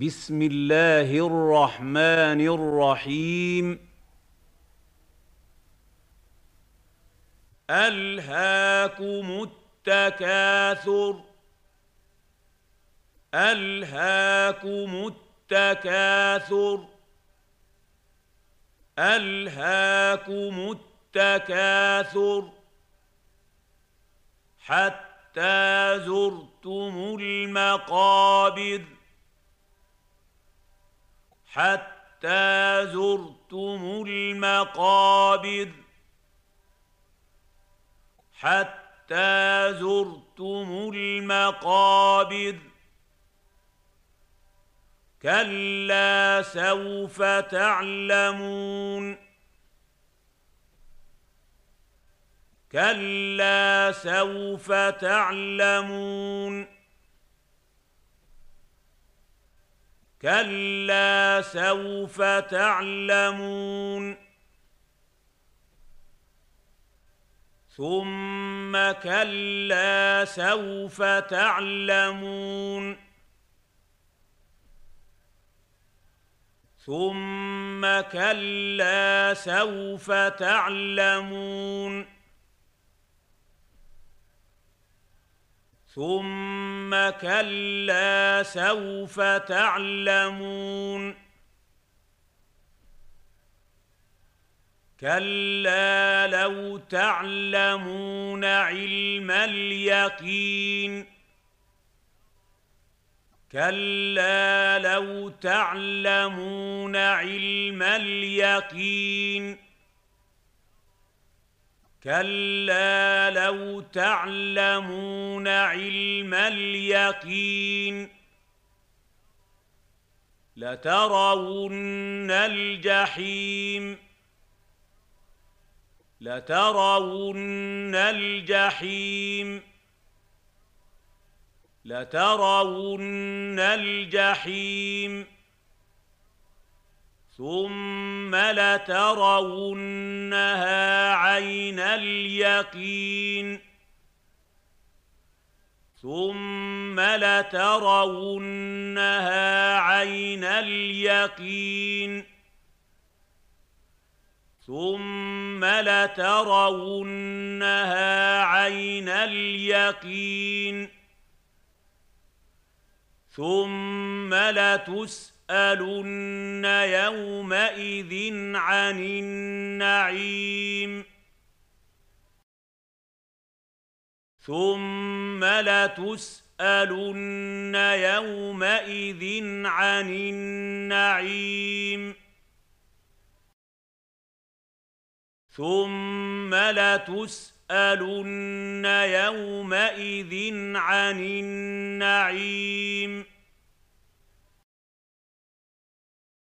بسم الله الرحمن الرحيم. ألهاكم التكاثر. ألهاكم التكاثر. ألهاكم التكاثر. حتى زرتم المقابر. حتى زرتم المقابر. حتى زرتم المقابر. كلا سوف تعلمون. كلا سوف تعلمون. كلا سوف تعلمون ثم كلا سوف تعلمون ثم كلا سوف تعلمون ثم كلا سوف تعلمون كلا لو تعلمون علم اليقين كلا لو تعلمون علم اليقين كلا لو تعلمون علم اليقين لترون الجحيم لترون الجحيم لترون الجحيم ثم لترونها عين اليقين. ثم لترونها عين اليقين. ثم لترونها عين اليقين. ثم لتسالن يومئذ عن النعيم. ثم لتسألن يومئذ عن النعيم. ثم لتسألن يومئذ عن النعيم.